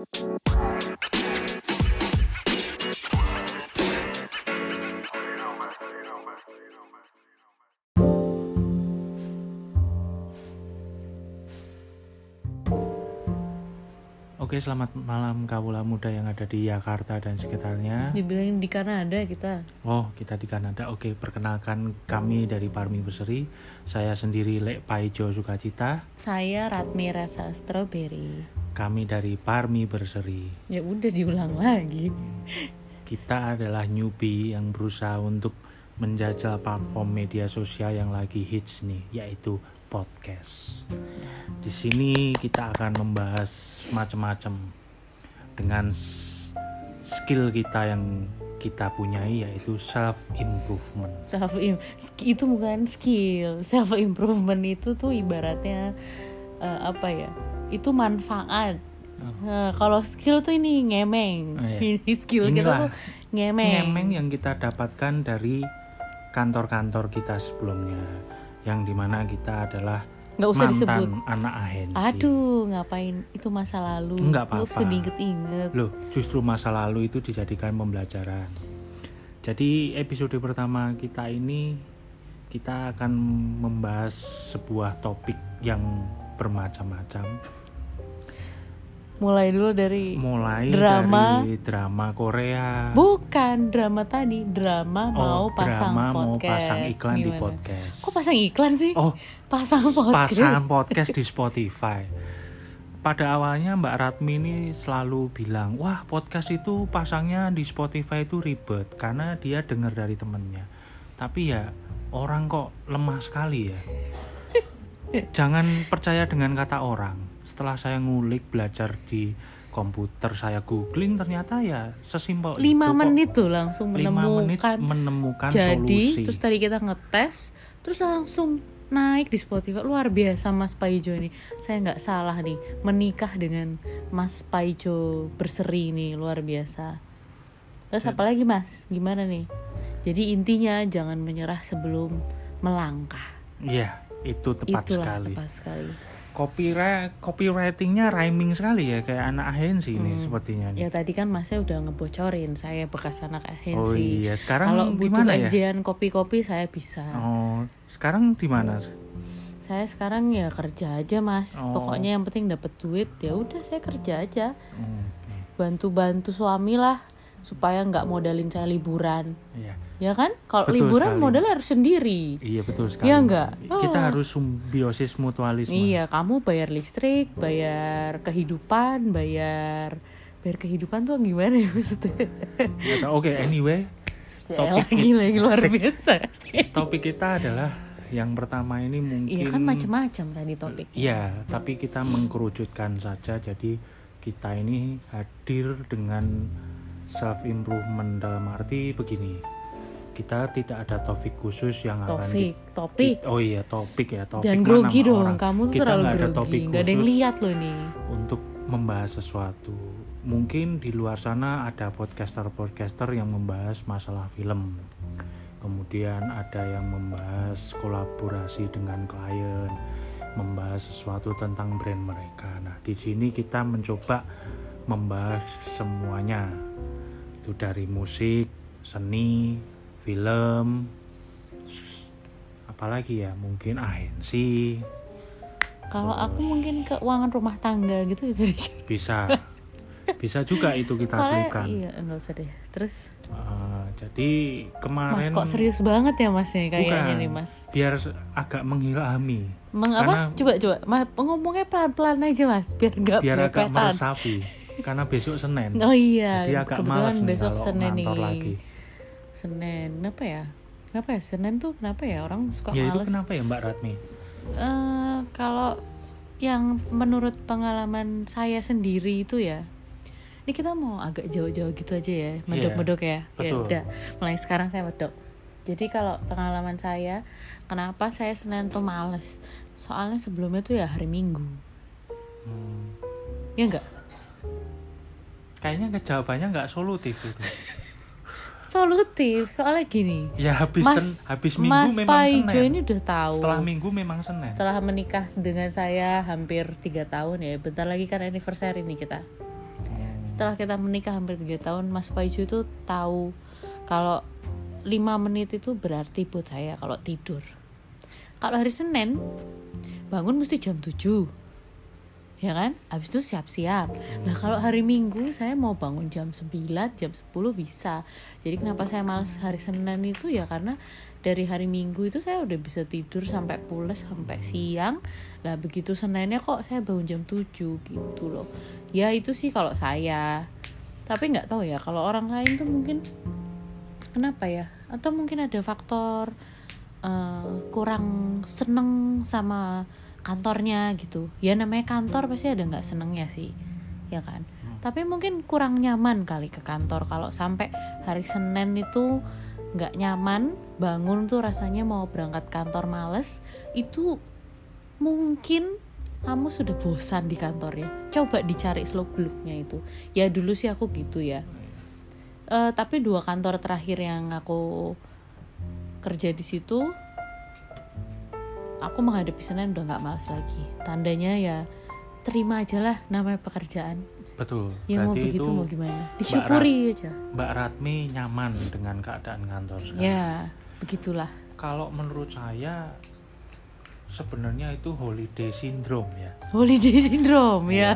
Oke, selamat malam kawula muda yang ada di Jakarta dan sekitarnya. Dibilang di Kanada kita. Oh, kita di Kanada. Oke, perkenalkan kami dari Parmi Berseri. Saya sendiri Lek Paijo Sukacita. Saya Ratmi Rasa Strawberry. Kami dari Parmi Berseri. Ya udah diulang lagi. Kita adalah newbie yang berusaha untuk menjajal platform media sosial yang lagi hits nih, yaitu podcast. Di sini kita akan membahas macam-macam dengan skill kita yang kita punyai yaitu self improvement. Self im itu bukan skill. Self improvement itu tuh ibaratnya eh, apa ya? Itu manfaat. Eh, kalau skill tuh ini ngemeng. Oh, iya. Ini skill kita Inilah tuh ngemeng. Ngemeng yang kita dapatkan dari kantor-kantor kita sebelumnya, yang di mana kita adalah Nggak usah mantan disebut. anak ahensi. Aduh, ngapain? Itu masa lalu. Nggak apa-apa. diinget-inget. Loh, justru masa lalu itu dijadikan pembelajaran. Jadi episode pertama kita ini kita akan membahas sebuah topik yang bermacam-macam. Mulai dulu dari Mulai Drama. dari drama Korea. bukan drama tadi, drama mau oh, pasang drama mau podcast. pasang iklan di Gimana? podcast. Kok pasang iklan sih? Oh, Pasang podcast. pasangan podcast di Spotify. Pada awalnya Mbak Ratmi ini selalu bilang, wah podcast itu pasangnya di Spotify itu ribet karena dia dengar dari temennya. Tapi ya orang kok lemah sekali ya. Jangan percaya dengan kata orang. Setelah saya ngulik belajar di komputer, saya googling ternyata ya sesimpel itu lima kok. menit tuh langsung Lima menit menemukan. menemukan Jadi solusi. terus tadi kita ngetes, terus langsung naik di Spotify luar biasa Mas Paijo ini. Saya nggak salah nih menikah dengan Mas Paijo berseri nih luar biasa. Terus Jadi- apalagi Mas? Gimana nih? Jadi intinya jangan menyerah sebelum melangkah. Iya, itu tepat Itulah sekali. tepat sekali. Copyright copywritingnya rhyming sekali ya kayak anak ahensi ini Hmm. sepertinya nih. Ya tadi kan Masnya udah ngebocorin saya bekas anak oh agensi. iya, sekarang Kalau butuh gimana ya? Kopi-kopi saya bisa. Oh, sekarang di mana? Saya sekarang ya kerja aja mas. Oh. Pokoknya yang penting dapat duit ya udah saya kerja aja. Oh. Bantu-bantu suami lah supaya nggak modalin saya liburan. Iya. Ya kan? Kalau liburan sekali. modal harus sendiri. Iya betul sekali. Iya nggak? Kita Oh. harus simbiosis mutualisme. Iya, kamu bayar listrik, bayar kehidupan, bayar bayar kehidupan tuh gimana ya maksudnya? Oke, anyway, Ya, Topik lagi lagi luar biasa. topik kita adalah yang pertama ini mungkin Iya kan macam-macam tadi topik. Iya, tapi kita mengkerucutkan saja. Jadi kita ini hadir dengan self improvement dalam arti begini. Kita tidak ada topik khusus yang akan Topik, di- topik. Oh iya, topik ya, topik. Mah grogi dong, orang. kamu tuh Kita terlalu nggak ada grogi. topik Gak ada yang lihat loh nih. untuk membahas sesuatu. Mungkin di luar sana ada podcaster-podcaster yang membahas masalah film. Kemudian ada yang membahas kolaborasi dengan klien, membahas sesuatu tentang brand mereka. Nah, di sini kita mencoba membahas semuanya. Itu dari musik, seni, film, apalagi ya, mungkin ahensi, Kalau aku mungkin keuangan rumah tangga gitu bisa di- bisa bisa juga itu kita Soalnya selipkan iya enggak usah deh. Terus Eh, jadi kemarin Mas kok serius banget ya Mas nih kayaknya Bukan. nih Mas. biar agak menghilami Meng Karena- apa? Coba coba. Mas ngomongnya pelan-pelan aja Mas biar enggak biar agak meresapi karena besok Senin Oh iya, jadi agak kebetulan nih besok kalau Senin nih. lagi Senin. Kenapa ya? Kenapa ya? Senin tuh kenapa ya? Orang suka ya itu males? kenapa ya Mbak Ratmi? Eh, kalau yang menurut pengalaman saya sendiri itu ya ini kita mau agak jauh-jauh gitu aja ya medok-medok ya. Ya betul. udah mulai sekarang saya medok. Jadi kalau pengalaman saya kenapa saya senin tuh males? Soalnya sebelumnya tuh ya hari minggu. Hmm, ya enggak kayaknya jawabannya nggak solutif itu solutif soalnya gini ya habis Mas sen- habis minggu Mas memang Paijo Senin. ini udah tahu. Setelah minggu memang Senin. Setelah menikah dengan saya hampir tiga tahun ya. Bentar lagi kan anniversary nih kita. Setelah kita menikah hampir tiga tahun Mas Paijo itu tahu kalau lima menit itu berarti buat saya kalau tidur. Kalau hari Senin bangun mesti jam 7 ya kan? Habis itu siap-siap. Nah kalau hari Minggu saya mau bangun jam 9 jam 10 bisa. Jadi kenapa saya malas hari Senin itu? Ya karena dari hari Minggu itu saya udah bisa tidur sampai pules sampai siang. Lah begitu Seninnya kok saya bangun jam 7 gitu loh. Ya itu sih kalau saya. Tapi nggak tahu ya kalau orang lain tuh mungkin kenapa ya? Atau mungkin ada faktor eh, kurang seneng sama kantornya gitu. Ya namanya kantor pasti ada nggak senengnya sih ya kan? Tapi mungkin kurang nyaman kali ke kantor. Kalau sampai hari Senin itu nggak nyaman bangun tuh rasanya mau berangkat kantor males itu mungkin kamu sudah bosan di kantornya coba dicari seluk beluknya itu. Ya dulu sih aku gitu ya. Eh, tapi dua kantor terakhir yang aku kerja di situ aku menghadapi Senin udah nggak malas lagi. Tandanya ya terima aja lah namanya pekerjaan. Betul. Ya mau begitu itu mau gimana? Disyukuri aja. Mbak Ratmi nyaman dengan keadaan kantor sekarang. Ya begitulah. Kalau menurut saya sebenarnya itu holiday syndrome ya. Holiday syndrome ya.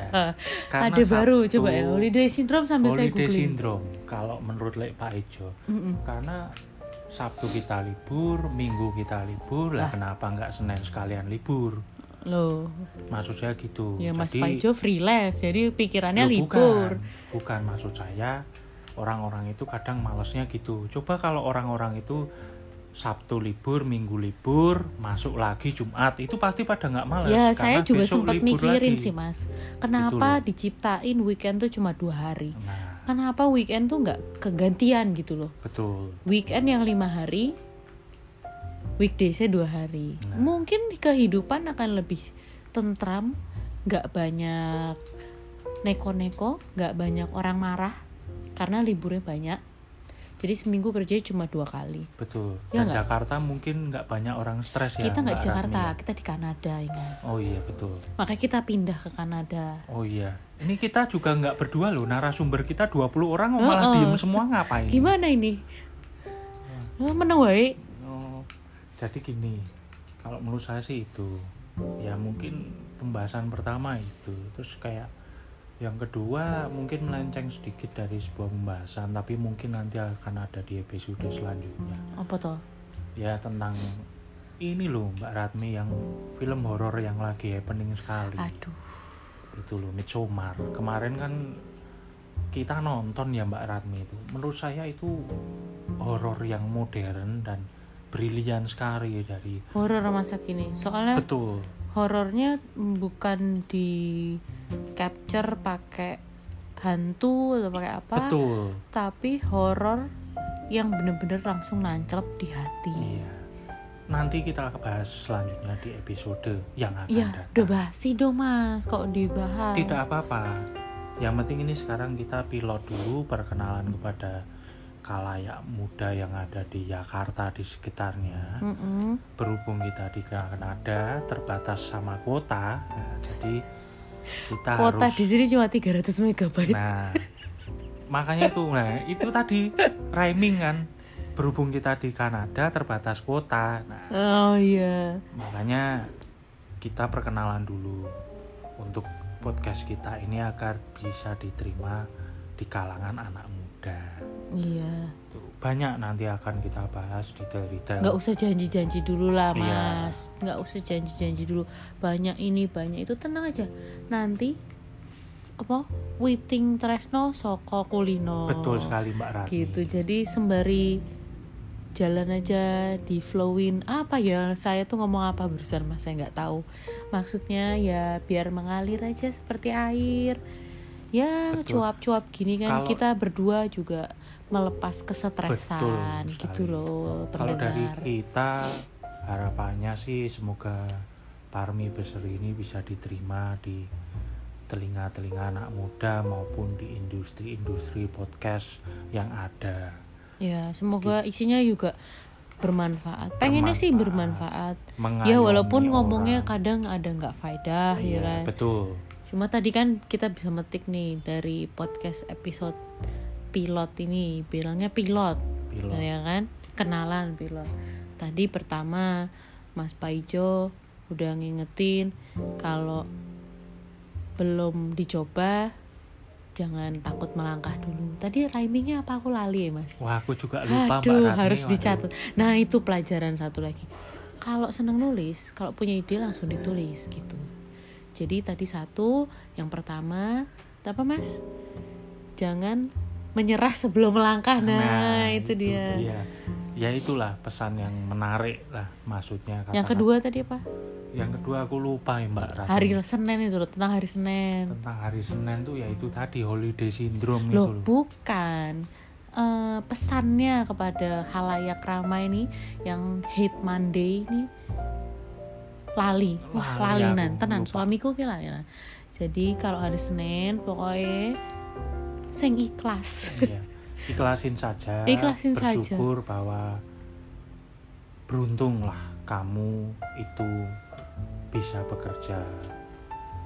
Karena ada baru Sabtu- coba ya. Holiday syndrome sambil saya holiday googling. syndrome kalau menurut Lek Pak Ejo. Mm-mm. karena Sabtu kita libur, Minggu kita libur, lah Lah. kenapa nggak Senin sekalian libur? loh Maksud saya gitu. ya Mas Jadi, Paijo freelance jadi pikirannya Loh, libur Bukan, bukan maksud saya orang-orang itu kadang malesnya gitu. Coba kalau orang-orang itu Sabtu libur, Minggu libur, masuk lagi Jumat, itu pasti pada nggak males. Ya, saya juga sempat mikirin lagi. sih, Mas. Kenapa loh. diciptain weekend tuh cuma dua hari? Nah, Kenapa weekend tuh nggak kegantian gitu loh? betul. Weekend yang lima hari, weekdaysnya dua hari. Nah. Mungkin kehidupan akan lebih tentram, nggak banyak neko-neko, nggak banyak orang marah karena liburnya banyak. Jadi seminggu kerja cuma dua kali. Betul. Ya Dan? Jakarta mungkin nggak banyak orang stres ya. kita nggak di Jakarta, kita di Kanada ingat. Oh iya betul. Makanya kita pindah ke Kanada. Oh iya. Ini kita juga nggak berdua loh. Narasumber kita 20 orang kok malah Heeh. diem semua ngapain? Gimana ini? Oh, wae. Oh, jadi gini. Kalau menurut saya sih itu ya mungkin pembahasan pertama itu. Terus kayak yang kedua mungkin melenceng sedikit dari sebuah pembahasan tapi mungkin nanti akan ada di episode selanjutnya. Apa toh? Ya tentang ini loh Mbak Ratmi yang film horor yang lagi happening sekali. Aduh. itu loh Midsommar kemarin kan kita nonton ya Mbak Ratmi itu menurut saya itu horor yang modern dan brilian sekali dari Horor masa kini. Soalnya betul horornya bukan di capture pakai hantu atau pakai apa, betul. Tapi horor yang bener-bener langsung nancep di hati. iya. Nanti kita bahas selanjutnya di episode yang akan Iya, datang. udah basi dong mas, kok dibahas. tidak apa-apa. Yang penting ini sekarang kita pilot dulu perkenalan kepada kalayak muda yang ada di Jakarta di sekitarnya. Mm-mm. berhubung kita di Kanada terbatas sama kuota nah, jadi kita Kuota harus di sini cuma 300 megabyte. nah makanya itu nah itu tadi rhyming kan berhubung kita di Kanada terbatas kuota nah Oh iya. makanya kita perkenalan dulu untuk podcast kita ini agar bisa diterima di kalangan anak muda Iya. Tuh, banyak nanti akan kita bahas detail-detail. Nggak usah janji-janji dulu lah Iya. mas. Nggak usah janji-janji dulu. Banyak ini banyak itu. Tenang aja. Nanti apa Witing Tresno Soko Kulino. Betul sekali Mbak Ratmi gitu. Jadi sembari jalan aja di flowin. Apa ya? Saya tuh ngomong apa barusan mas? Saya nggak tahu. Maksudnya ya biar mengalir aja seperti air ya cuap-cuap gini kan. Kalau- kita berdua juga melepas kesetresan. Betul gitu loh Kalau dari kita harapannya sih semoga Parmi Beseri ini bisa diterima di telinga-telinga anak muda maupun di industri-industri podcast yang ada. ya semoga isinya juga bermanfaat. Pengennya sih Bermanfaat. ya walaupun ngomongnya orang. kadang ada nggak faedah ya Iya, kan? betul. Cuma tadi kan kita bisa metik nih dari podcast episode pilot ini bilangnya pilot, Pilot. ya kan? Kenalan pilot. Tadi pertama Mas Paijo udah ngingetin kalau belum dicoba jangan takut melangkah dulu. Tadi rhymingnya apa aku lali ya mas? Wah, aku juga lupa Mbak Aduh Ratni. harus Waduh. dicatat. Nah itu pelajaran satu lagi. Kalau seneng nulis, kalau punya ide langsung ditulis gitu. Jadi tadi satu, yang pertama, apa mas? Jangan menyerah sebelum melangkah. Nah, itu, dia. Ya itulah pesan yang menarik lah maksudnya. Yang katakan. kedua tadi apa? yang kedua aku lupa ya Mbak Ratni. Hari Senin itu loh, tentang hari Senin. tentang hari Senin tuh ya itu tadi holiday syndrome Loh, itu loh. bukan. Eh, pesannya kepada halayak ramai ini yang hate Monday ini lali. Wah, Lali lalinan. Tenan suamiku ki lalinan. Jadi kalau hari Senin pokoknya sing ikhlas. Iya. Ikhlasin saja. Ikhlasin saja. bersyukur bahwa beruntunglah kamu itu bisa bekerja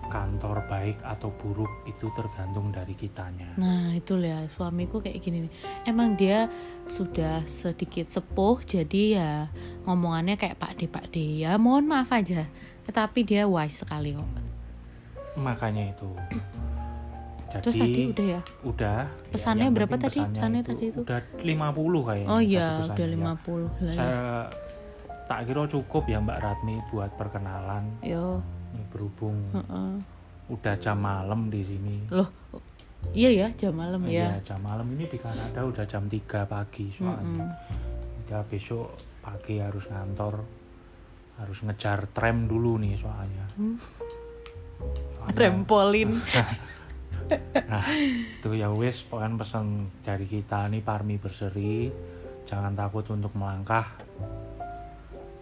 kantor baik atau buruk itu tergantung dari kitanya. Nah itu ya suamiku kayak gini nih Emang dia sudah sedikit sepuh Jadi ya ngomongannya kayak Pak D Pak D Ya mohon maaf aja Tetapi dia wise sekali kok Makanya itu. Jadi Terus tadi udah ya udah, ya, Pesannya yang berapa tadi? Pesannya tadi itu? Udah 50 kayaknya. Oh iya pesannya udah ya. 50 lah ya. Saya tak kira cukup ya Mbak Ratmi buat perkenalan. Yo Ini berhubung heeh. udah jam malam di sini. Loh Iya ya jam malam Iya, ya jam malam ini di Kanada udah jam 3 pagi soalnya. Ya besok pagi harus ngantor. Harus ngejar tram dulu nih soalnya. Hmm. Soalnya- Rempolin Nah, itu ya wis pokoknya pesan dari kita nih Parmi berseri jangan takut untuk melangkah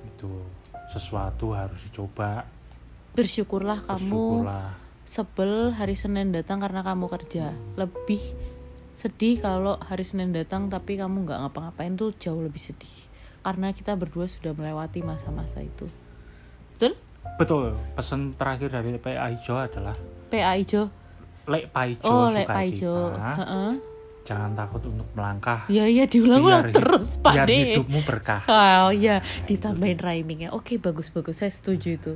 itu sesuatu harus dicoba Bersyukurlah kamu. Bersyukurlah. Sebel hari Senin datang karena kamu kerja. Lebih sedih kalau hari Senin datang tapi kamu nggak ngapa-ngapain tuh jauh lebih sedih. Karena kita berdua sudah melewati masa-masa itu. Betul? Betul. Pesan terakhir dari PA Ijo adalah PA Ijo lek paijo oh suka lek Pak Ijo Heeh. jangan takut untuk melangkah. Ya ya diulang-ulang terus Pak biar hidupmu berkah. Oh ya ditambahin rhymingnya. Oke bagus bagus saya setuju itu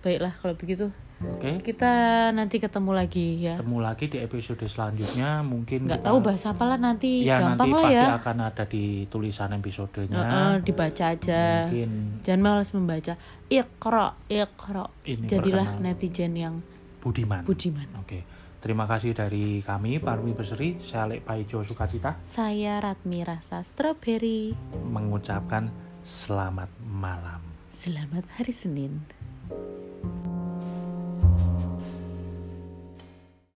baiklah kalau begitu. Oke. Kita nanti ketemu lagi ya. Ketemu lagi di episode selanjutnya. Mungkin nggak kita- tahu bahasa apa lah nanti ya gampang nanti lah pasti ya akan ada di tulisan episodenya. Heeh, dibaca aja. Mungkin. Jangan malas membaca. Ikro ikro ini jadilah netizen yang budiman. Budiman. Oke, terima kasih dari kami Parmi Berseri, saya Lek Paijo Sukacita. Saya Ratmi Rasa Strawberry mengucapkan selamat malam. selamat hari Senin うん。